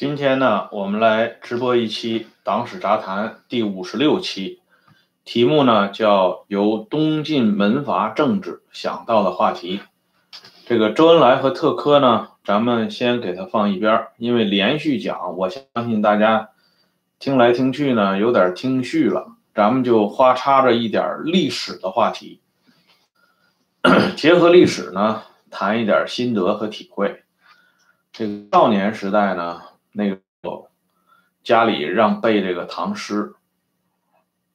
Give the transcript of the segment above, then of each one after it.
今天呢，我们来直播一期《党史杂谈》第五十六期，题目呢叫“由东晋门阀政治想到的话题”。这个周恩来和特科呢，咱们先给他放一边，因为连续讲，我相信大家听来听去呢，有点听絮了。咱们就花插着一点历史的话题，结合历史呢，谈一点心得和体会。这个少年时代呢。那个家里让背这个唐诗，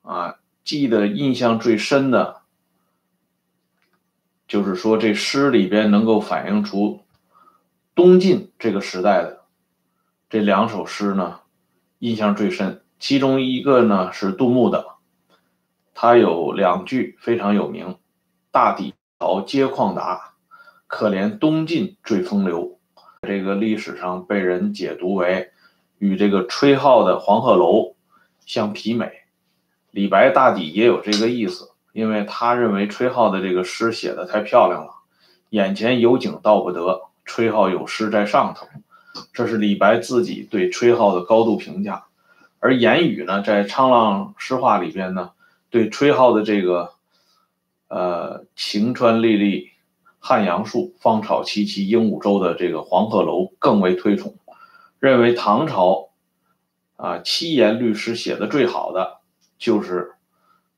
啊，记得印象最深的，就是说这诗里边能够反映出东晋这个时代的这两首诗呢，印象最深。其中一个呢是杜牧的，他有两句非常有名：“大抵朝皆旷达，可怜东晋最风流。”这个历史上被人解读为与这个吹号的黄鹤楼相媲美。李白大抵也有这个意思，因为他认为吹号的这个诗写的太漂亮了，眼前有景到不得，吹号有诗在上头。这是李白自己对吹号的高度评价。而言语呢，在《沧浪诗话》里边呢，对吹号的这个呃晴川历历。汉阳树，芳草萋萋，鹦鹉洲的这个黄鹤楼更为推崇，认为唐朝啊七言律诗写的最好的就是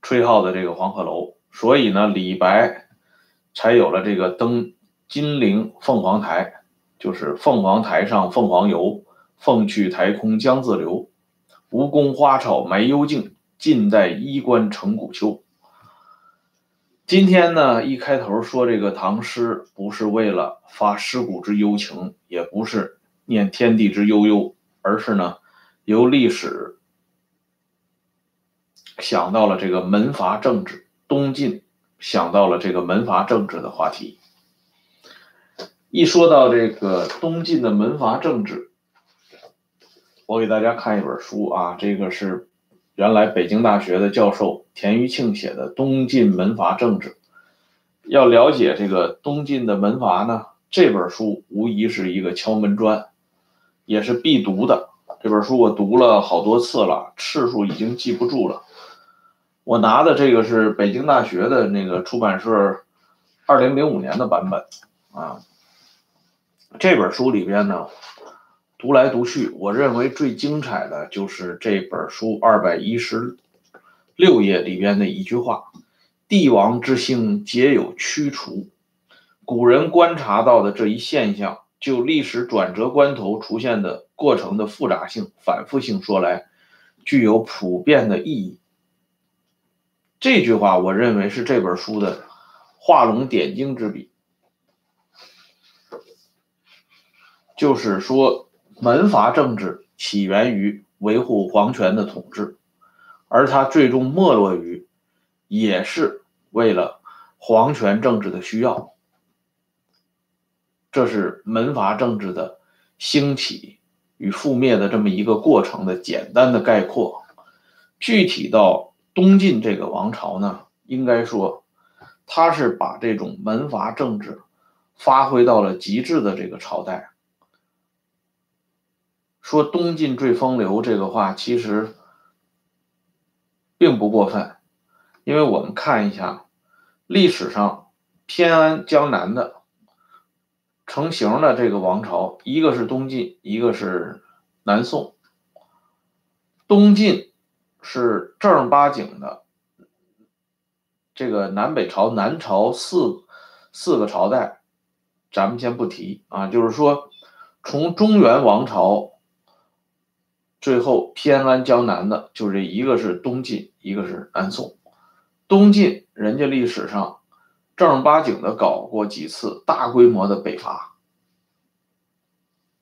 吹号的这个黄鹤楼，所以呢，李白才有了这个登金陵凤凰台，就是凤凰台上凤凰游，凤去台空江自流，吴宫花草埋幽径，晋代衣冠成古丘。今天呢，一开头说这个唐诗不是为了发诗古之幽情，也不是念天地之悠悠，而是呢，由历史想到了这个门阀政治，东晋想到了这个门阀政治的话题。一说到这个东晋的门阀政治，我给大家看一本书啊，这个是。原来北京大学的教授田余庆写的《东晋门阀政治》，要了解这个东晋的门阀呢，这本书无疑是一个敲门砖，也是必读的。这本书我读了好多次了，次数已经记不住了。我拿的这个是北京大学的那个出版社二零零五年的版本啊。这本书里边呢。读来读去，我认为最精彩的就是这本书二百一十六页里边的一句话：“帝王之兴皆有驱除。”古人观察到的这一现象，就历史转折关头出现的过程的复杂性、反复性说来，具有普遍的意义。这句话，我认为是这本书的画龙点睛之笔，就是说。门阀政治起源于维护皇权的统治，而它最终没落于，也是为了皇权政治的需要。这是门阀政治的兴起与覆灭的这么一个过程的简单的概括。具体到东晋这个王朝呢，应该说，它是把这种门阀政治发挥到了极致的这个朝代。说东晋最风流这个话，其实并不过分，因为我们看一下历史上偏安江南的成型的这个王朝，一个是东晋，一个是南宋。东晋是正儿八经的这个南北朝、南朝四四个朝代，咱们先不提啊，就是说从中原王朝。最后偏安江南的就这一个是东晋，一个是南宋。东晋人家历史上正儿八经的搞过几次大规模的北伐，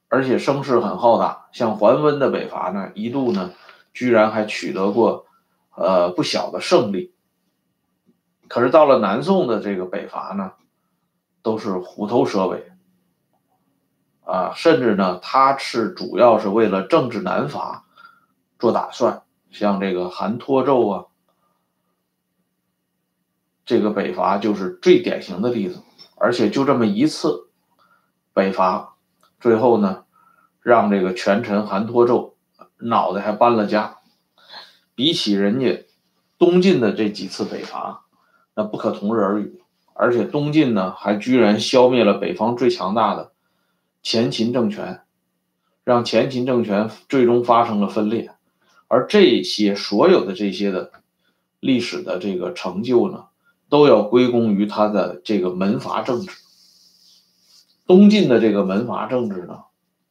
而且声势很浩大。像桓温的北伐呢，一度呢居然还取得过呃不小的胜利。可是到了南宋的这个北伐呢，都是虎头蛇尾。啊，甚至呢，他是主要是为了政治南伐做打算，像这个韩托胄啊，这个北伐就是最典型的例子。而且就这么一次北伐，最后呢，让这个权臣韩托胄脑袋还搬了家。比起人家东晋的这几次北伐，那不可同日而语。而且东晋呢，还居然消灭了北方最强大的前秦政权，让前秦政权最终发生了分裂。而这些所有的这些的历史的这个成就呢，都要归功于他的这个门阀政治。东晋的这个门阀政治呢，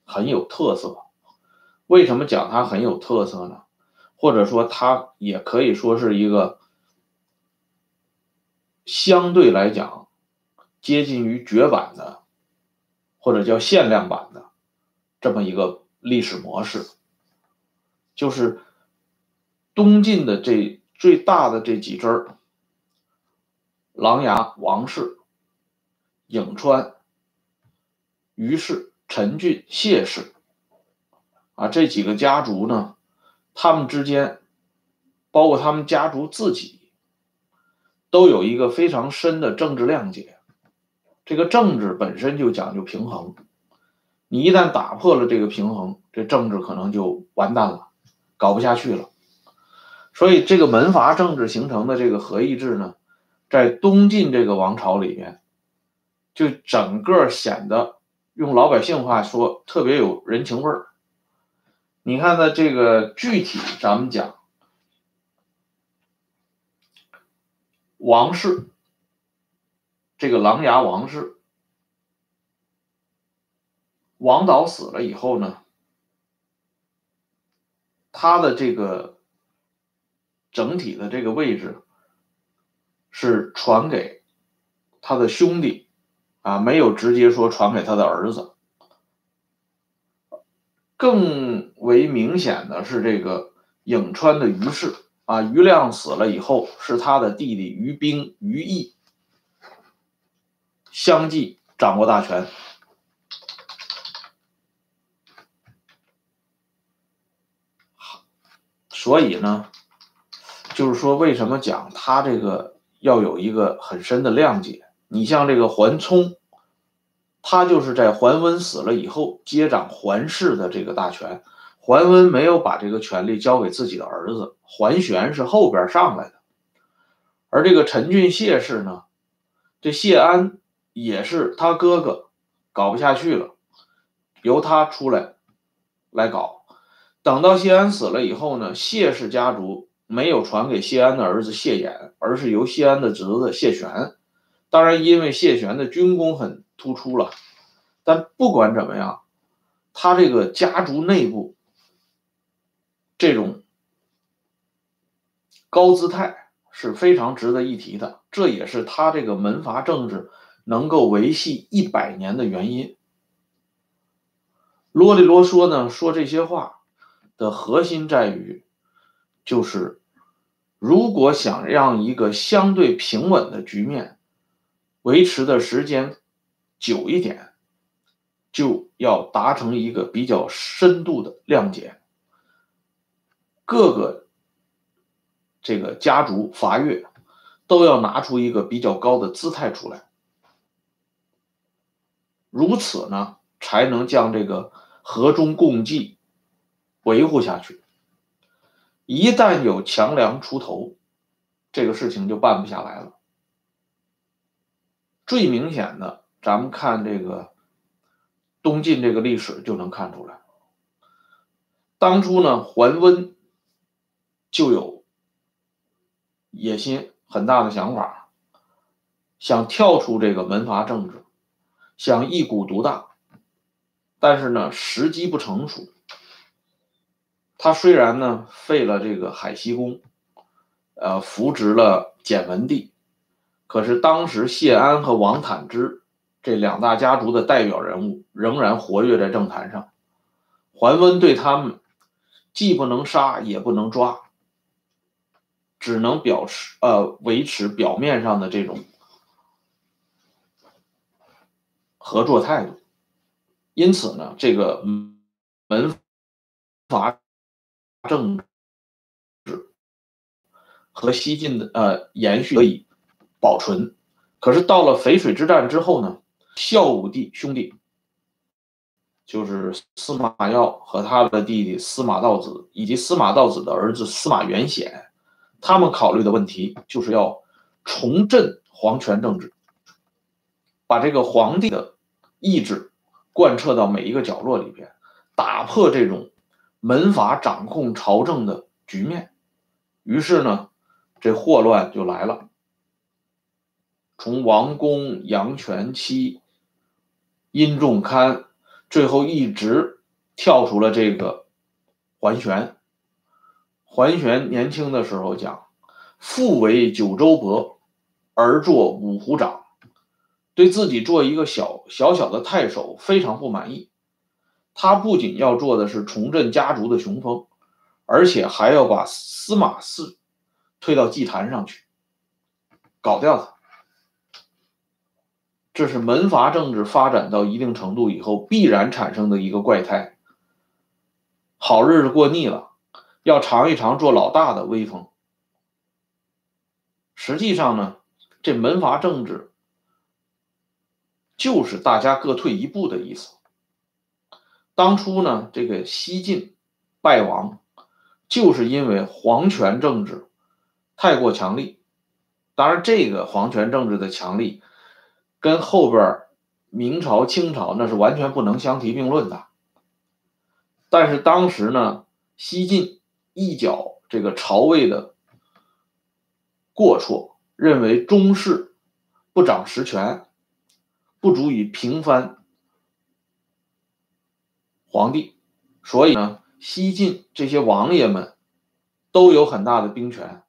很有特色。为什么讲它很有特色呢？或者说，它也可以说是一个相对来讲接近于绝版的，或者叫限量版的这么一个历史模式，就是东晋的这最大的这几支儿：琅琊王氏、颍川。于是，陈俊、谢氏啊，这几个家族呢，他们之间，包括他们家族自己，都有一个非常深的政治谅解。这个政治本身就讲究平衡，你一旦打破了这个平衡，这政治可能就完蛋了，搞不下去了。所以，这个门阀政治形成的这个合议制呢，在东晋这个王朝里面，就整个显得。用老百姓话说，特别有人情味儿。你看呢，这个具体咱们讲，王氏，这个琅琊王氏，王导死了以后呢，他的这个整体的这个位置是传给他的兄弟。啊，没有直接说传给他的儿子。更为明显的是，这个颍川的于氏啊，于亮死了以后，是他的弟弟于兵、于毅相继掌握大权。所以呢，就是说，为什么讲他这个要有一个很深的谅解？你像这个桓聪，他就是在桓温死了以后接掌桓氏的这个大权。桓温没有把这个权力交给自己的儿子，桓玄是后边上来的。而这个陈俊谢氏呢，这谢安也是他哥哥搞不下去了，由他出来来搞。等到谢安死了以后呢，谢氏家族没有传给谢安的儿子谢衍，而是由谢安的侄子谢玄。当然，因为谢玄的军功很突出了，但不管怎么样，他这个家族内部这种高姿态是非常值得一提的，这也是他这个门阀政治能够维系一百年的原因。啰里啰嗦呢，说这些话的核心在于，就是如果想让一个相对平稳的局面。维持的时间久一点，就要达成一个比较深度的谅解。各个这个家族阀越都要拿出一个比较高的姿态出来，如此呢，才能将这个和中共济维护下去。一旦有强梁出头，这个事情就办不下来了。最明显的，咱们看这个东晋这个历史就能看出来。当初呢，桓温就有野心很大的想法，想跳出这个门阀政治，想一股独大。但是呢，时机不成熟。他虽然呢废了这个海西公，呃，扶植了简文帝。可是当时谢安和王坦之这两大家族的代表人物仍然活跃在政坛上，桓温对他们既不能杀也不能抓，只能表示呃维持表面上的这种合作态度。因此呢，这个门阀政治和西晋的呃延续得以。保存，可是到了淝水之战之后呢，孝武帝兄弟就是司马曜和他的弟弟司马道子，以及司马道子的儿子司马元显，他们考虑的问题就是要重振皇权政治，把这个皇帝的意志贯彻到每一个角落里边，打破这种门阀掌控朝政的局面。于是呢，这祸乱就来了。从王公、杨全期、殷仲堪。最后一直跳出了这个桓玄。桓玄年轻的时候讲：“父为九州伯，而作五虎长。”对自己做一个小小小的太守非常不满意。他不仅要做的是重振家族的雄风，而且还要把司马氏推到祭坛上去，搞掉他。这是门阀政治发展到一定程度以后必然产生的一个怪胎。好日子过腻了，要尝一尝做老大的威风。实际上呢，这门阀政治就是大家各退一步的意思。当初呢，这个西晋败亡，就是因为皇权政治太过强力。当然，这个皇权政治的强力。跟后边明朝、清朝那是完全不能相提并论的。但是当时呢，西晋一脚这个朝位的过错，认为中室不掌实权，不足以平翻皇帝，所以呢，西晋这些王爷们都有很大的兵权，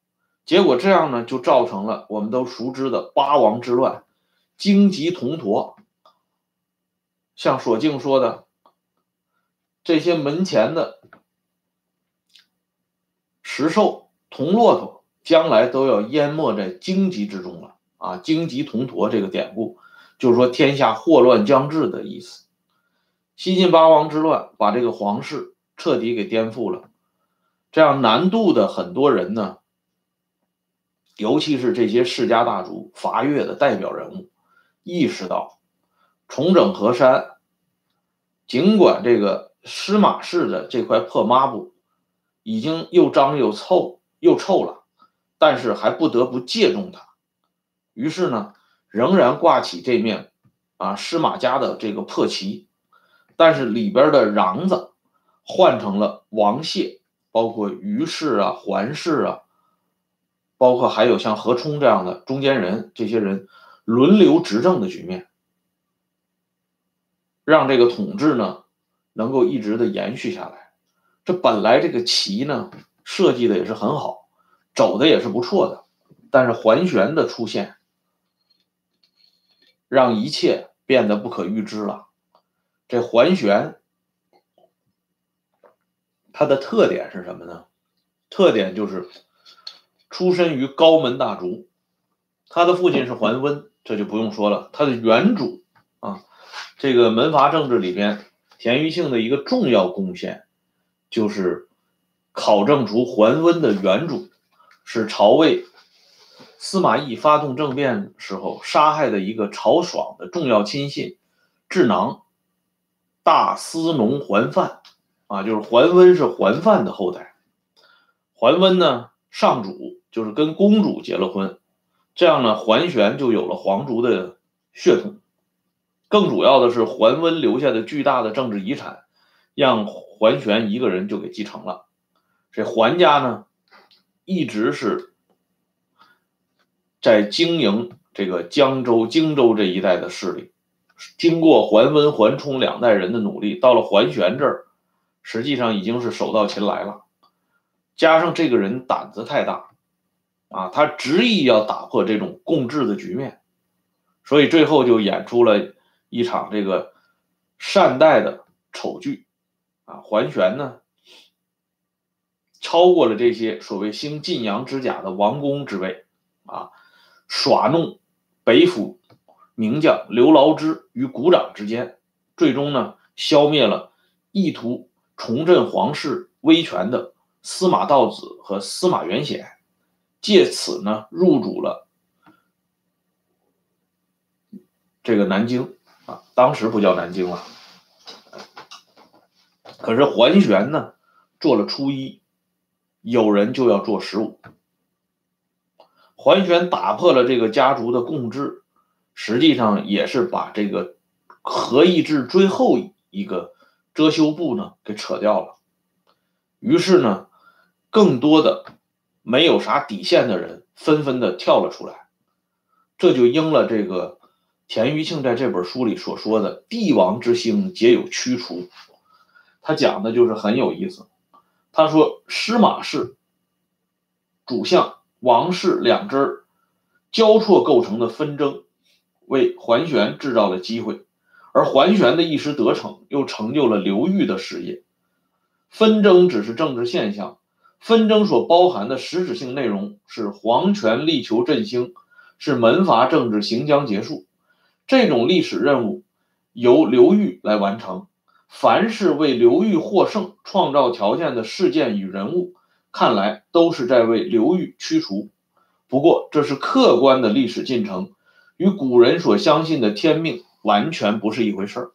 结果这样呢，就造成了我们都熟知的八王之乱。荆棘铜驼，像索敬说的，这些门前的石兽、铜骆驼，将来都要淹没在荆棘之中了啊！荆棘铜驼这个典故，就是说天下祸乱将至的意思。西晋八王之乱把这个皇室彻底给颠覆了，这样南渡的很多人呢，尤其是这些世家大族、伐越的代表人物。意识到重整河山，尽管这个司马氏的这块破抹布已经又脏又臭又臭了，但是还不得不借重它。于是呢，仍然挂起这面啊司马家的这个破旗，但是里边的瓤子换成了王谢，包括于氏啊、桓氏啊，包括还有像何冲这样的中间人，这些人。轮流执政的局面，让这个统治呢能够一直的延续下来。这本来这个棋呢设计的也是很好，走的也是不错的，但是桓玄的出现，让一切变得不可预知了。这桓玄，他的特点是什么呢？特点就是出身于高门大族，他的父亲是桓温。这就不用说了，他的原主啊，这个门阀政治里边，田余庆的一个重要贡献，就是考证出桓温的原主是曹魏司马懿发动政变时候杀害的一个曹爽的重要亲信智囊大司农桓范啊，就是桓温是桓范的后代，桓温呢上主就是跟公主结了婚。这样呢，桓玄就有了皇族的血统。更主要的是，桓温留下的巨大的政治遗产，让桓玄一个人就给继承了。这桓家呢，一直是在经营这个江州、荆州这一带的势力。经过桓温、桓冲两代人的努力，到了桓玄这儿，实际上已经是手到擒来了。加上这个人胆子太大。啊，他执意要打破这种共治的局面，所以最后就演出了一场这个善待的丑剧。啊，桓玄呢，超过了这些所谓兴晋阳之甲的王公之位，啊，耍弄北府名将刘牢之于股掌之间，最终呢，消灭了意图重振皇室威权的司马道子和司马元显。借此呢，入主了这个南京啊，当时不叫南京了，可是桓玄呢，做了初一，有人就要做十五。桓玄打破了这个家族的共治，实际上也是把这个和议制最后一个遮羞布呢给扯掉了。于是呢，更多的没有啥底线的人纷纷的跳了出来，这就应了这个田余庆在这本书里所说的“帝王之兴，皆有驱除”。他讲的就是很有意思。他说，司马氏、主相。王室两支交错构成的纷争，为桓玄制造了机会，而桓玄的一时得逞，又成就了刘裕的事业。纷争只是政治现象，纷争所包含的实质性内容是皇权力求振兴，是门阀政治行将结束。这种历史任务由刘裕来完成。凡是为刘裕获胜创造条件的事件与人物。看来都是在为刘裕驱除，不过这是客观的历史进程，与古人所相信的天命完全不是一回事儿。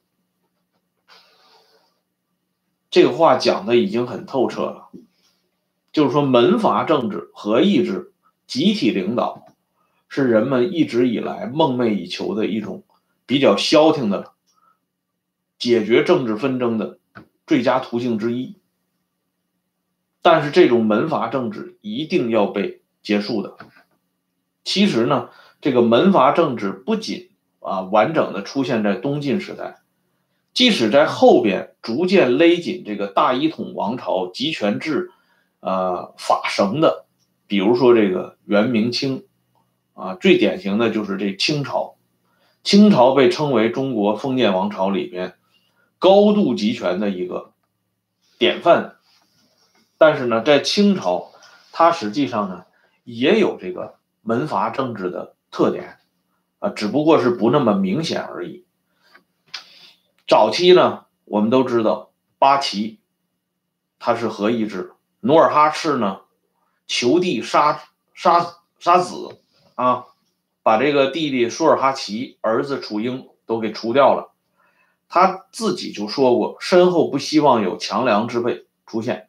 这个话讲的已经很透彻了，就是说门阀政治和意志、集体领导，是人们一直以来梦寐以求的一种比较消停的解决政治纷争的最佳途径之一。但是这种门阀政治一定要被结束的。其实呢，这个门阀政治不仅啊完整的出现在东晋时代，即使在后边逐渐勒紧这个大一统王朝集权制，呃法绳的，比如说这个元明清，啊最典型的就是这清朝。清朝被称为中国封建王朝里边高度集权的一个典范。但是呢，在清朝，它实际上呢也有这个门阀政治的特点，啊，只不过是不那么明显而已。早期呢，我们都知道八旗，它是合议制；努尔哈赤呢，求弟杀杀杀子，啊，把这个弟弟舒尔哈齐、儿子楚英都给除掉了。他自己就说过，身后不希望有强梁之辈出现。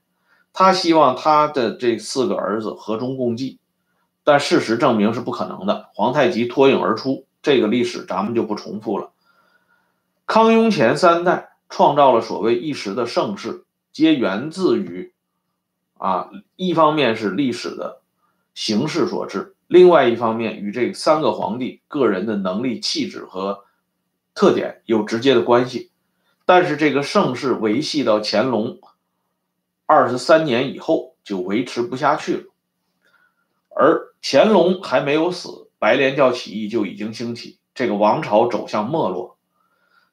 他希望他的这四个儿子和衷共济，但事实证明是不可能的。皇太极脱颖而出，这个历史咱们就不重复了。康雍乾三代创造了所谓一时的盛世，皆源自于啊，一方面是历史的形势所致，另外一方面与这三个皇帝个人的能力、气质和特点有直接的关系。但是这个盛世维系到乾隆。二十三年以后就维持不下去了，而乾隆还没有死，白莲教起义就已经兴起，这个王朝走向没落。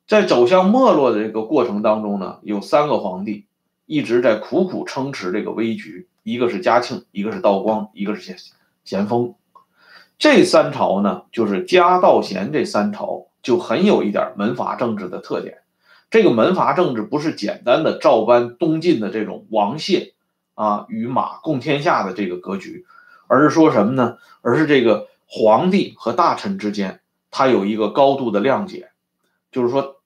在走向没落的这个过程当中呢，有三个皇帝一直在苦苦撑持这个危局，一个是嘉庆，一个是道光，一个是咸咸丰。这三朝呢，就是嘉道咸这三朝，就很有一点门阀政治的特点。这个门阀政治不是简单的照搬东晋的这种王谢啊与马共天下的这个格局，而是说什么呢？而是这个皇帝和大臣之间，他有一个高度的谅解，就是说，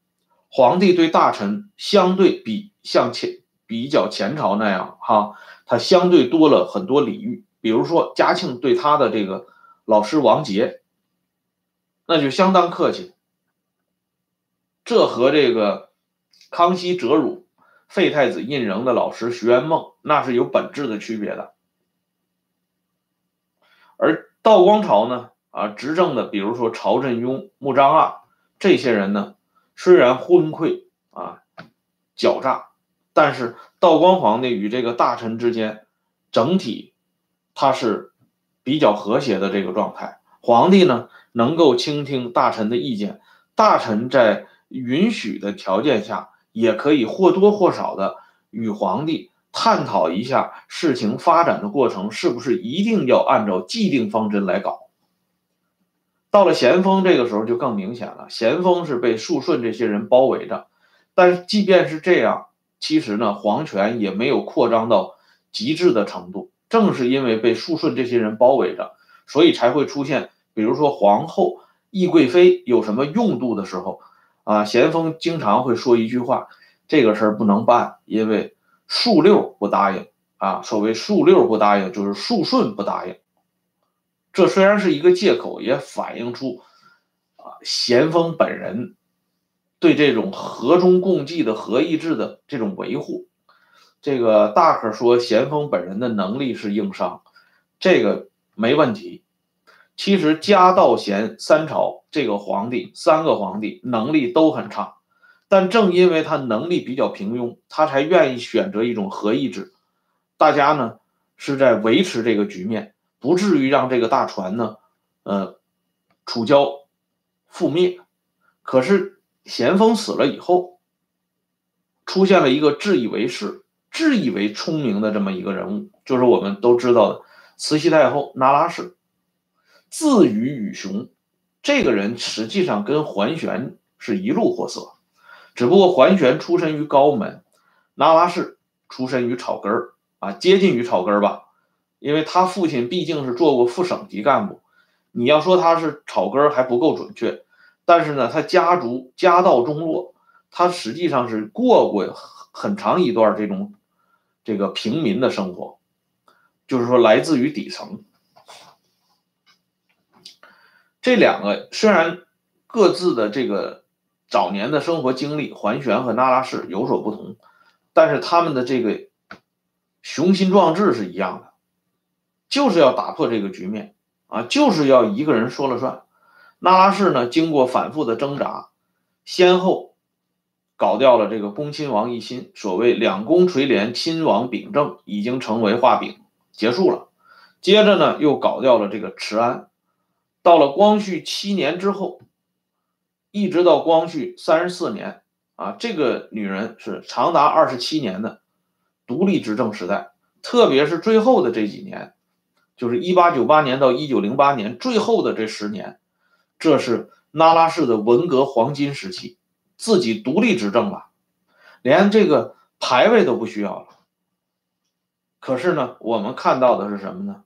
皇帝对大臣相对比像前比较前朝那样哈，他相对多了很多礼遇。比如说嘉庆对他的这个老师王杰，那就相当客气。这和这个。康熙折辱废太子胤禛的老师徐元梦，那是有本质的区别的。而道光朝呢，啊，执政的，比如说曹振庸、穆彰阿这些人呢，虽然昏聩啊、狡诈，但是道光皇帝与这个大臣之间，整体他是比较和谐的这个状态。皇帝呢，能够倾听大臣的意见，大臣在允许的条件下。也可以或多或少的与皇帝探讨一下事情发展的过程，是不是一定要按照既定方针来搞。到了咸丰这个时候就更明显了，咸丰是被肃顺这些人包围着，但是即便是这样，其实呢皇权也没有扩张到极致的程度。正是因为被肃顺这些人包围着，所以才会出现，比如说皇后懿贵妃有什么用度的时候。啊，咸丰经常会说一句话，这个事儿不能办，因为数六不答应啊。所谓数六不答应，就是数顺不答应。这虽然是一个借口，也反映出啊咸丰本人对这种和中共济的和议制的这种维护。这个大可说咸丰本人的能力是硬伤，这个没问题。其实嘉道咸三朝这个皇帝，三个皇帝能力都很差，但正因为他能力比较平庸，他才愿意选择一种和议制。大家呢是在维持这个局面，不至于让这个大船呢，呃，楚交覆灭。可是咸丰死了以后，出现了一个自以为是。自以为聪明的这么一个人物，就是我们都知道的慈禧太后那拉氏，自诩与雄。这个人实际上跟桓玄是一路货色，只不过桓玄出身于高门，那拉氏出身于草根儿啊，接近于草根儿吧。因为他父亲毕竟是做过副省级干部，你要说他是草根儿还不够准确，但是呢，他家族家道中落，他实际上是过过很长一段这种。这个平民的生活，就是说来自于底层。这两个虽然各自的这个早年的生活经历，桓玄和那拉氏有所不同，但是他们的这个雄心壮志是一样的，就是要打破这个局面啊，就是要一个人说了算。那拉氏呢，经过反复的挣扎，先后。搞掉了这个恭亲王奕欣，所谓两宫垂帘，亲王秉政已经成为画饼结束了。接着呢，又搞掉了这个慈安。到了光绪七年之后，一直到光绪三十四年啊，这个女人是长达二十七年的独立执政时代。特别是最后的这几年，就是一八九八年到一九零八年最后的这十年，这是那拉氏的文革黄金时期。自己独立执政了，连这个排位都不需要了。可是呢，我们看到的是什么呢？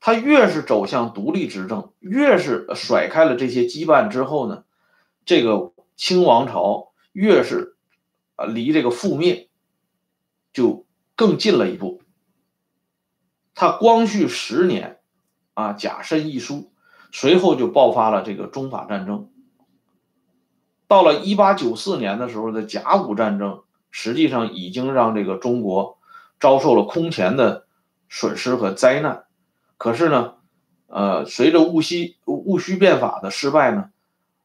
他越是走向独立执政，越是甩开了这些羁绊之后呢，这个清王朝越是啊离这个覆灭就更近了一步。他光绪十年啊，甲申一书，随后就爆发了这个中法战争。到了一八九四年的时候的甲午战争，实际上已经让这个中国遭受了空前的损失和灾难。可是呢，呃，随着戊戌戊戌变法的失败呢，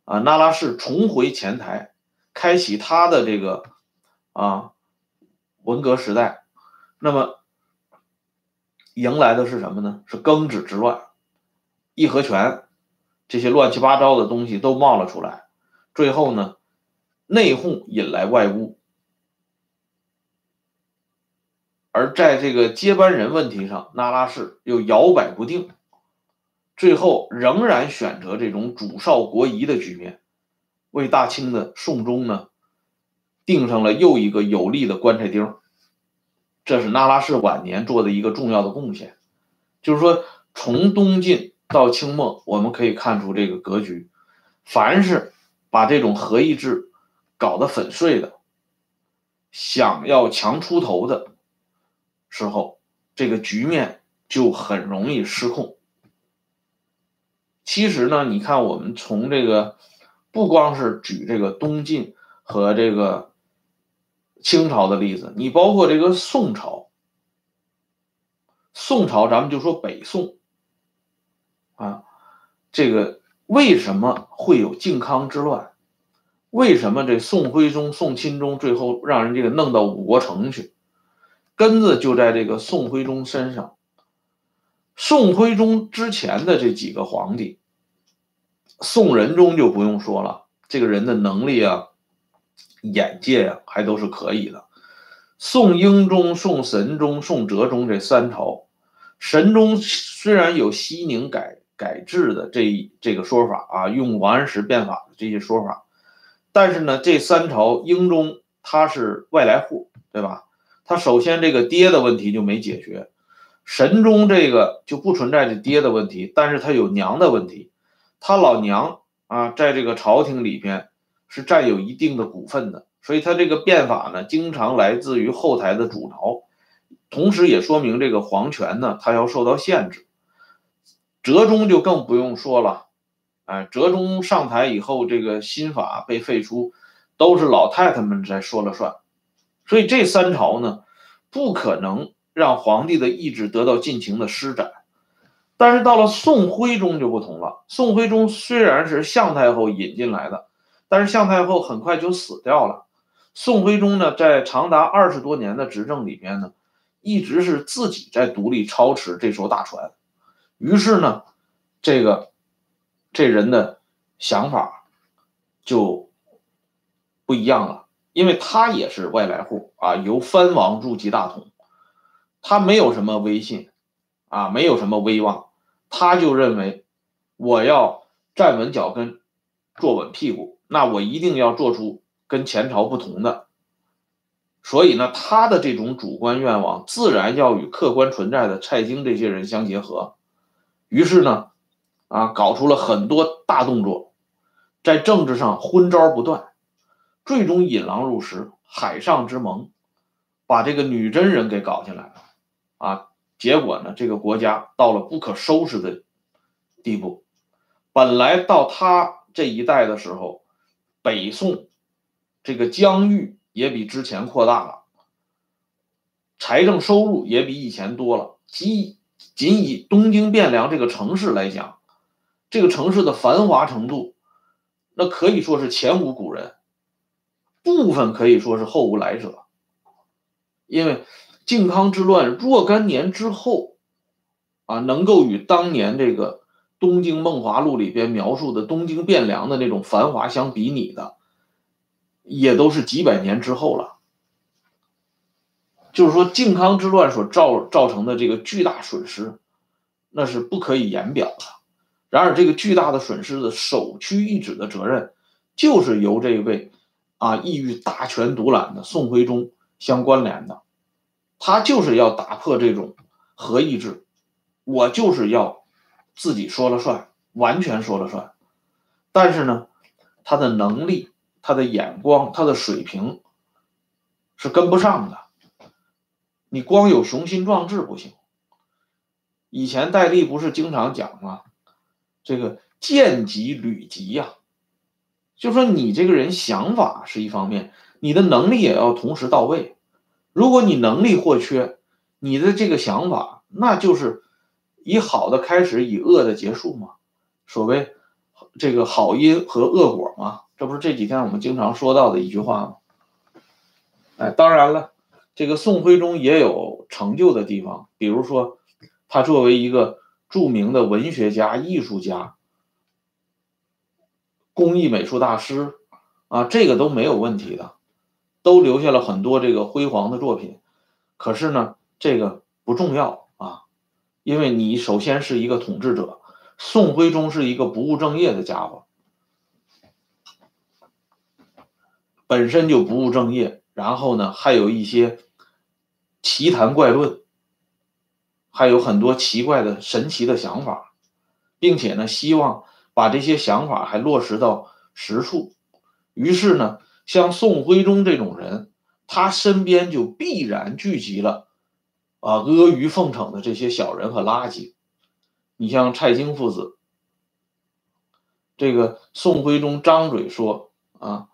啊，那拉氏重回前台，开启他的这个啊文革时代。那么迎来的是什么呢？是庚子之乱，义和拳这些乱七八糟的东西都冒了出来。最后呢，内讧引来外侮，而在这个接班人问题上，那拉氏又摇摆不定，最后仍然选择这种主少国疑的局面，为大清的宋忠呢，钉上了又一个有力的棺材钉。这是那拉氏晚年做的一个重要的贡献，就是说，从东晋到清末，我们可以看出这个格局，凡是。把这种合议制搞得粉碎的，想要强出头的时候，这个局面就很容易失控。其实呢，你看我们从这个不光是举这个东晋和这个清朝的例子，你包括这个宋朝，宋朝咱们就说北宋啊，这个。为什么会有靖康之乱？为什么这宋徽宗、宋钦宗最后让人这个弄到五国城去？根子就在这个宋徽宗身上。宋徽宗之前的这几个皇帝，宋仁宗就不用说了，这个人的能力啊、眼界啊，还都是可以的。宋英宗、宋神宗、宋哲宗这三朝，神宗虽然有西宁改。改制的这一这个说法啊，用王安石变法的这些说法，但是呢，这三朝英宗他是外来户，对吧？他首先这个爹的问题就没解决，神宗这个就不存在这爹的问题，但是他有娘的问题，他老娘啊，在这个朝廷里边是占有一定的股份的，所以他这个变法呢，经常来自于后台的阻挠，同时也说明这个皇权呢，它要受到限制。哲宗就更不用说了，哎，哲宗上台以后，这个新法被废除，都是老太太们在说了算。所以这三朝呢，不可能让皇帝的意志得到尽情的施展。但是到了宋徽宗就不同了。宋徽宗虽然是向太后引进来的，但是向太后很快就死掉了。宋徽宗呢，在长达二十多年的执政里边呢，一直是自己在独立操持这艘大船。于是呢，这个这人的想法就不一样了。因为他也是外来户啊，由藩王入籍大统，他没有什么威信，啊，没有什么威望，他就认为我要站稳脚跟，坐稳屁股，那我一定要做出跟前朝不同的。所以呢，他的这种主观愿望自然要与客观存在的蔡京这些人相结合。于是呢，啊，搞出了很多大动作，在政治上昏招不断。最终引狼入室，海上之盟，把这个女真人给搞进来了，啊，结果呢，这个国家到了不可收拾的地步。本来到他这一代的时候，北宋这个疆域也比之前扩大了，财政收入也比以前多了。仅仅以东京汴梁这个城市来讲，这个城市的繁华程度，那可以说是前无古人。部分可以说是后无来者，因为靖康之乱若干年之后，啊，能够与当年这个《东京梦华录》里边描述的东京汴梁的那种繁华相比拟的，也都是几百年之后了。就是说，靖康之乱所造造成的这个巨大损失，那是不可以言表的。然而，这个巨大的损失的首屈一指的责任，就是由这位。啊，意欲大权独揽的宋徽宗相关联的，他就是要打破这种合议制，我就是要自己说了算，完全说了算。但是呢，他的能力、他的眼光、他的水平是跟不上的。你光有雄心壮志不行。以前戴笠不是经常讲吗？这个见机履机呀。就说你这个人想法是一方面，你的能力也要同时到位。如果你能力或缺，你的这个想法那就是以好的开始，以恶的结束嘛。所谓这个好因和恶果嘛，这不是这几天我们经常说到的一句话吗？哎，当然了，这个宋徽宗也有成就的地方，比如说他作为一个著名的文学家、艺术家。工艺美术大师，啊，这个都没有问题的，都留下了很多这个辉煌的作品。可是呢，这个不重要啊，因为你首先是一个统治者，宋徽宗是一个不务正业的家伙，本身就不务正业，然后呢，还有一些奇谈怪论，还有很多奇怪的神奇的想法，并且呢，希望。把这些想法还落实到实处，于是呢，像宋徽宗这种人，他身边就必然聚集了啊阿谀奉承的这些小人和垃圾。你像蔡京父子，这个宋徽宗张嘴说啊，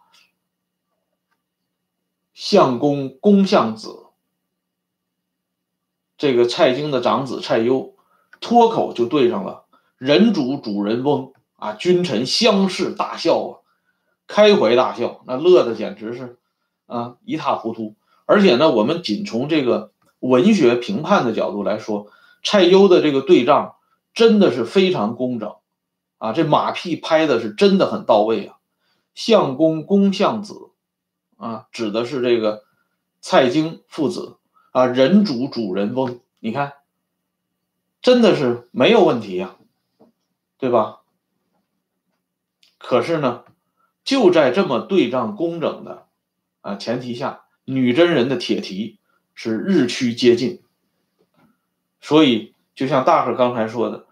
相公公相子，这个蔡京的长子蔡攸脱口就对上了人主主人翁。啊，君臣相视大笑啊，开怀大笑，那乐的简直是啊一塌糊涂。而且呢，我们仅从这个文学评判的角度来说，蔡攸的这个对仗真的是非常工整啊，这马屁拍的是真的很到位啊。相公公相子啊，指的是这个蔡京父子啊，人主主人翁，你看，真的是没有问题呀，对吧？可是呢，就在这么对仗工整的啊前提下，女真人的铁蹄是日趋接近。所以，就像大伙刚才说的，《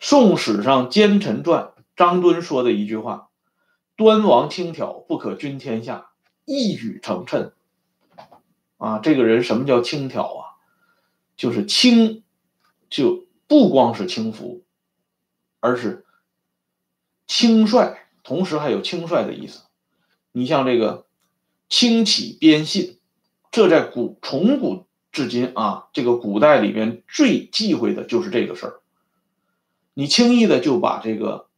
宋史上《奸臣传》张敦说的一句话：“端王轻佻，不可君天下。”一语成谶。啊，这个人什么叫轻佻啊？就是轻，就不光是轻浮，而是轻率，同时还有轻率的意思。你像这个轻启边信，这在古从古至今啊，这个古代里边最忌讳的就是这个事儿。你轻易的就把这个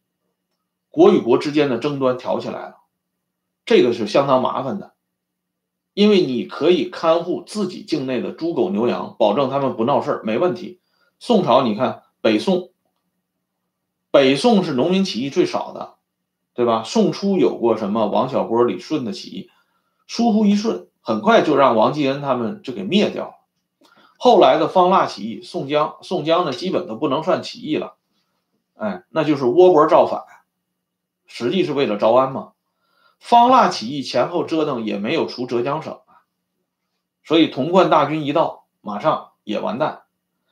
国与国之间的争端挑起来了，这个是相当麻烦的。因为你可以看护自己境内的猪狗牛羊，保证他们不闹事儿，没问题。宋朝，你看北宋，北宋是农民起义最少的，对吧？宋初有过什么王小波、李顺的起义，疏忽一瞬，很快就让王继恩他们就给灭掉了。后来的方腊起义，宋江，宋江呢基本都不能算起义了，哎，那就是窝脖造反，实际是为了招安嘛。方腊起义前后折腾也没有除浙江省啊，所以潼关大军一到，马上也完蛋。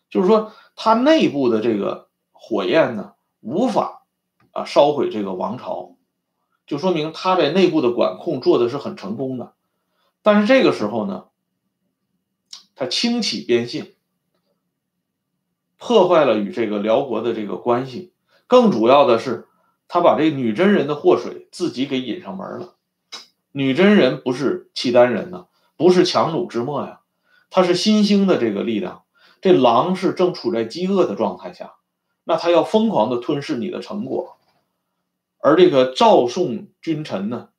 就是说，他内部的这个火焰呢，无法啊烧毁这个王朝，就说明他在内部的管控做的是很成功的。但是这个时候呢，他轻启边信，破坏了与这个辽国的这个关系。更主要的是。他把这女真人的祸水自己给引上门了。女真人不是契丹人呢，不是强弩之末呀，他是新兴的这个力量。这狼是正处在饥饿的状态下，那他要疯狂的吞噬你的成果。而这个赵宋君臣呢，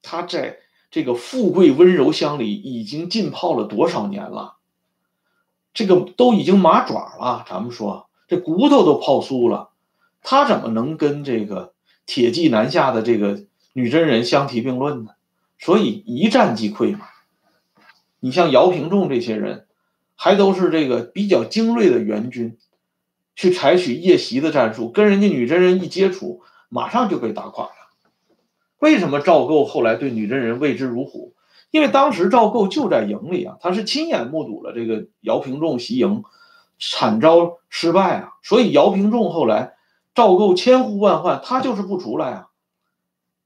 他在这个富贵温柔乡里已经浸泡了多少年了？这个都已经麻爪了，咱们说这骨头都泡酥了。他怎么能跟这个铁骑南下的这个女真人相提并论呢？所以一战即溃嘛。你像姚平仲这些人，还都是这个比较精锐的援军，去采取夜袭的战术，跟人家女真人一接触，马上就被打垮了。为什么赵构后来对女真人畏之如虎？因为当时赵构就在营里啊，他是亲眼目睹了这个姚平仲袭营，惨遭失败啊，所以姚平仲后来。赵构千呼万唤，他就是不出来啊，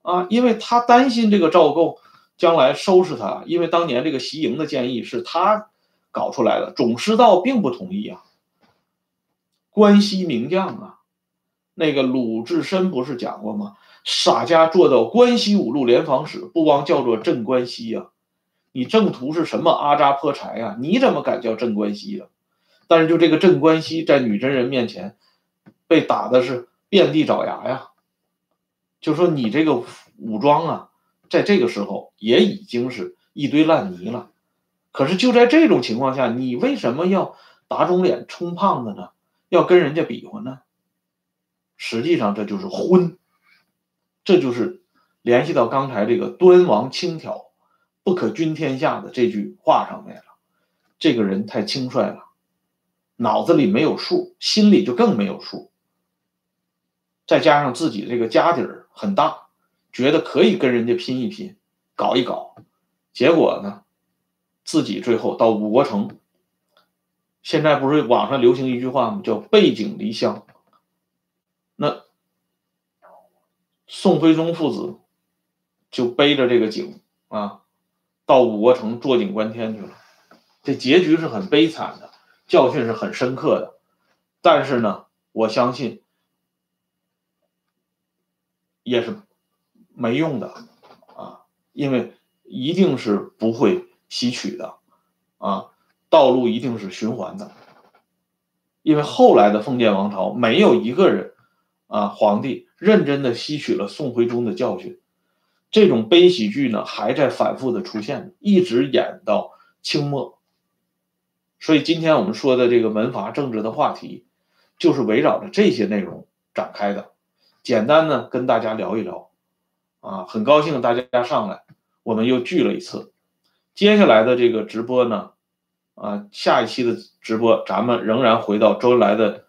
啊，因为他担心这个赵构将来收拾他，因为当年这个袭营的建议是他搞出来的，总师道并不同意啊。关西名将啊，那个鲁智深不是讲过吗？洒家做到关西五路联防使，不光叫做镇关西呀，你正途是什么阿扎破柴呀？你怎么敢叫镇关西呀？但是就这个镇关西，在女真人面前。被打的是遍地找牙呀，就说你这个武装啊，在这个时候也已经是一堆烂泥了。可是就在这种情况下，你为什么要打肿脸充胖子呢？要跟人家比划呢？实际上这就是昏，这就是联系到刚才这个“端王轻佻，不可君天下”的这句话上面了。这个人太轻率了，脑子里没有数，心里就更没有数。再加上自己这个家底儿很大，觉得可以跟人家拼一拼，搞一搞，结果呢，自己最后到五国城。现在不是网上流行一句话吗？叫背井离乡。那宋徽宗父子就背着这个井啊，到五国城坐井观天去了。这结局是很悲惨的，教训是很深刻的。但是呢，我相信。也是没用的啊，因为一定是不会吸取的啊，道路一定是循环的。因为后来的封建王朝没有一个人啊，皇帝认真的吸取了宋徽宗的教训，这种悲喜剧呢还在反复的出现，一直演到清末。所以今天我们说的这个门阀政治的话题，就是围绕着这些内容展开的。简单的跟大家聊一聊，啊，很高兴大家上来，我们又聚了一次。接下来的这个直播呢，啊，下一期的直播咱们仍然回到周恩来的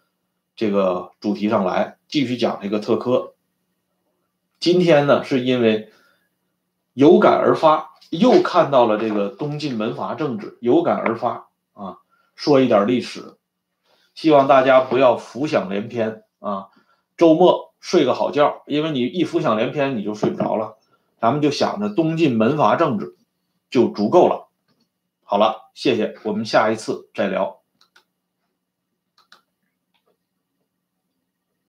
这个主题上来，继续讲这个特科。今天呢，是因为有感而发，又看到了这个东晋门阀政治，有感而发啊，说一点历史，希望大家不要浮想联翩啊，周末。睡个好觉，因为你一浮想联翩，你就睡不着了。咱们就想着东晋门阀政治就足够了。好了，谢谢，我们下一次再聊。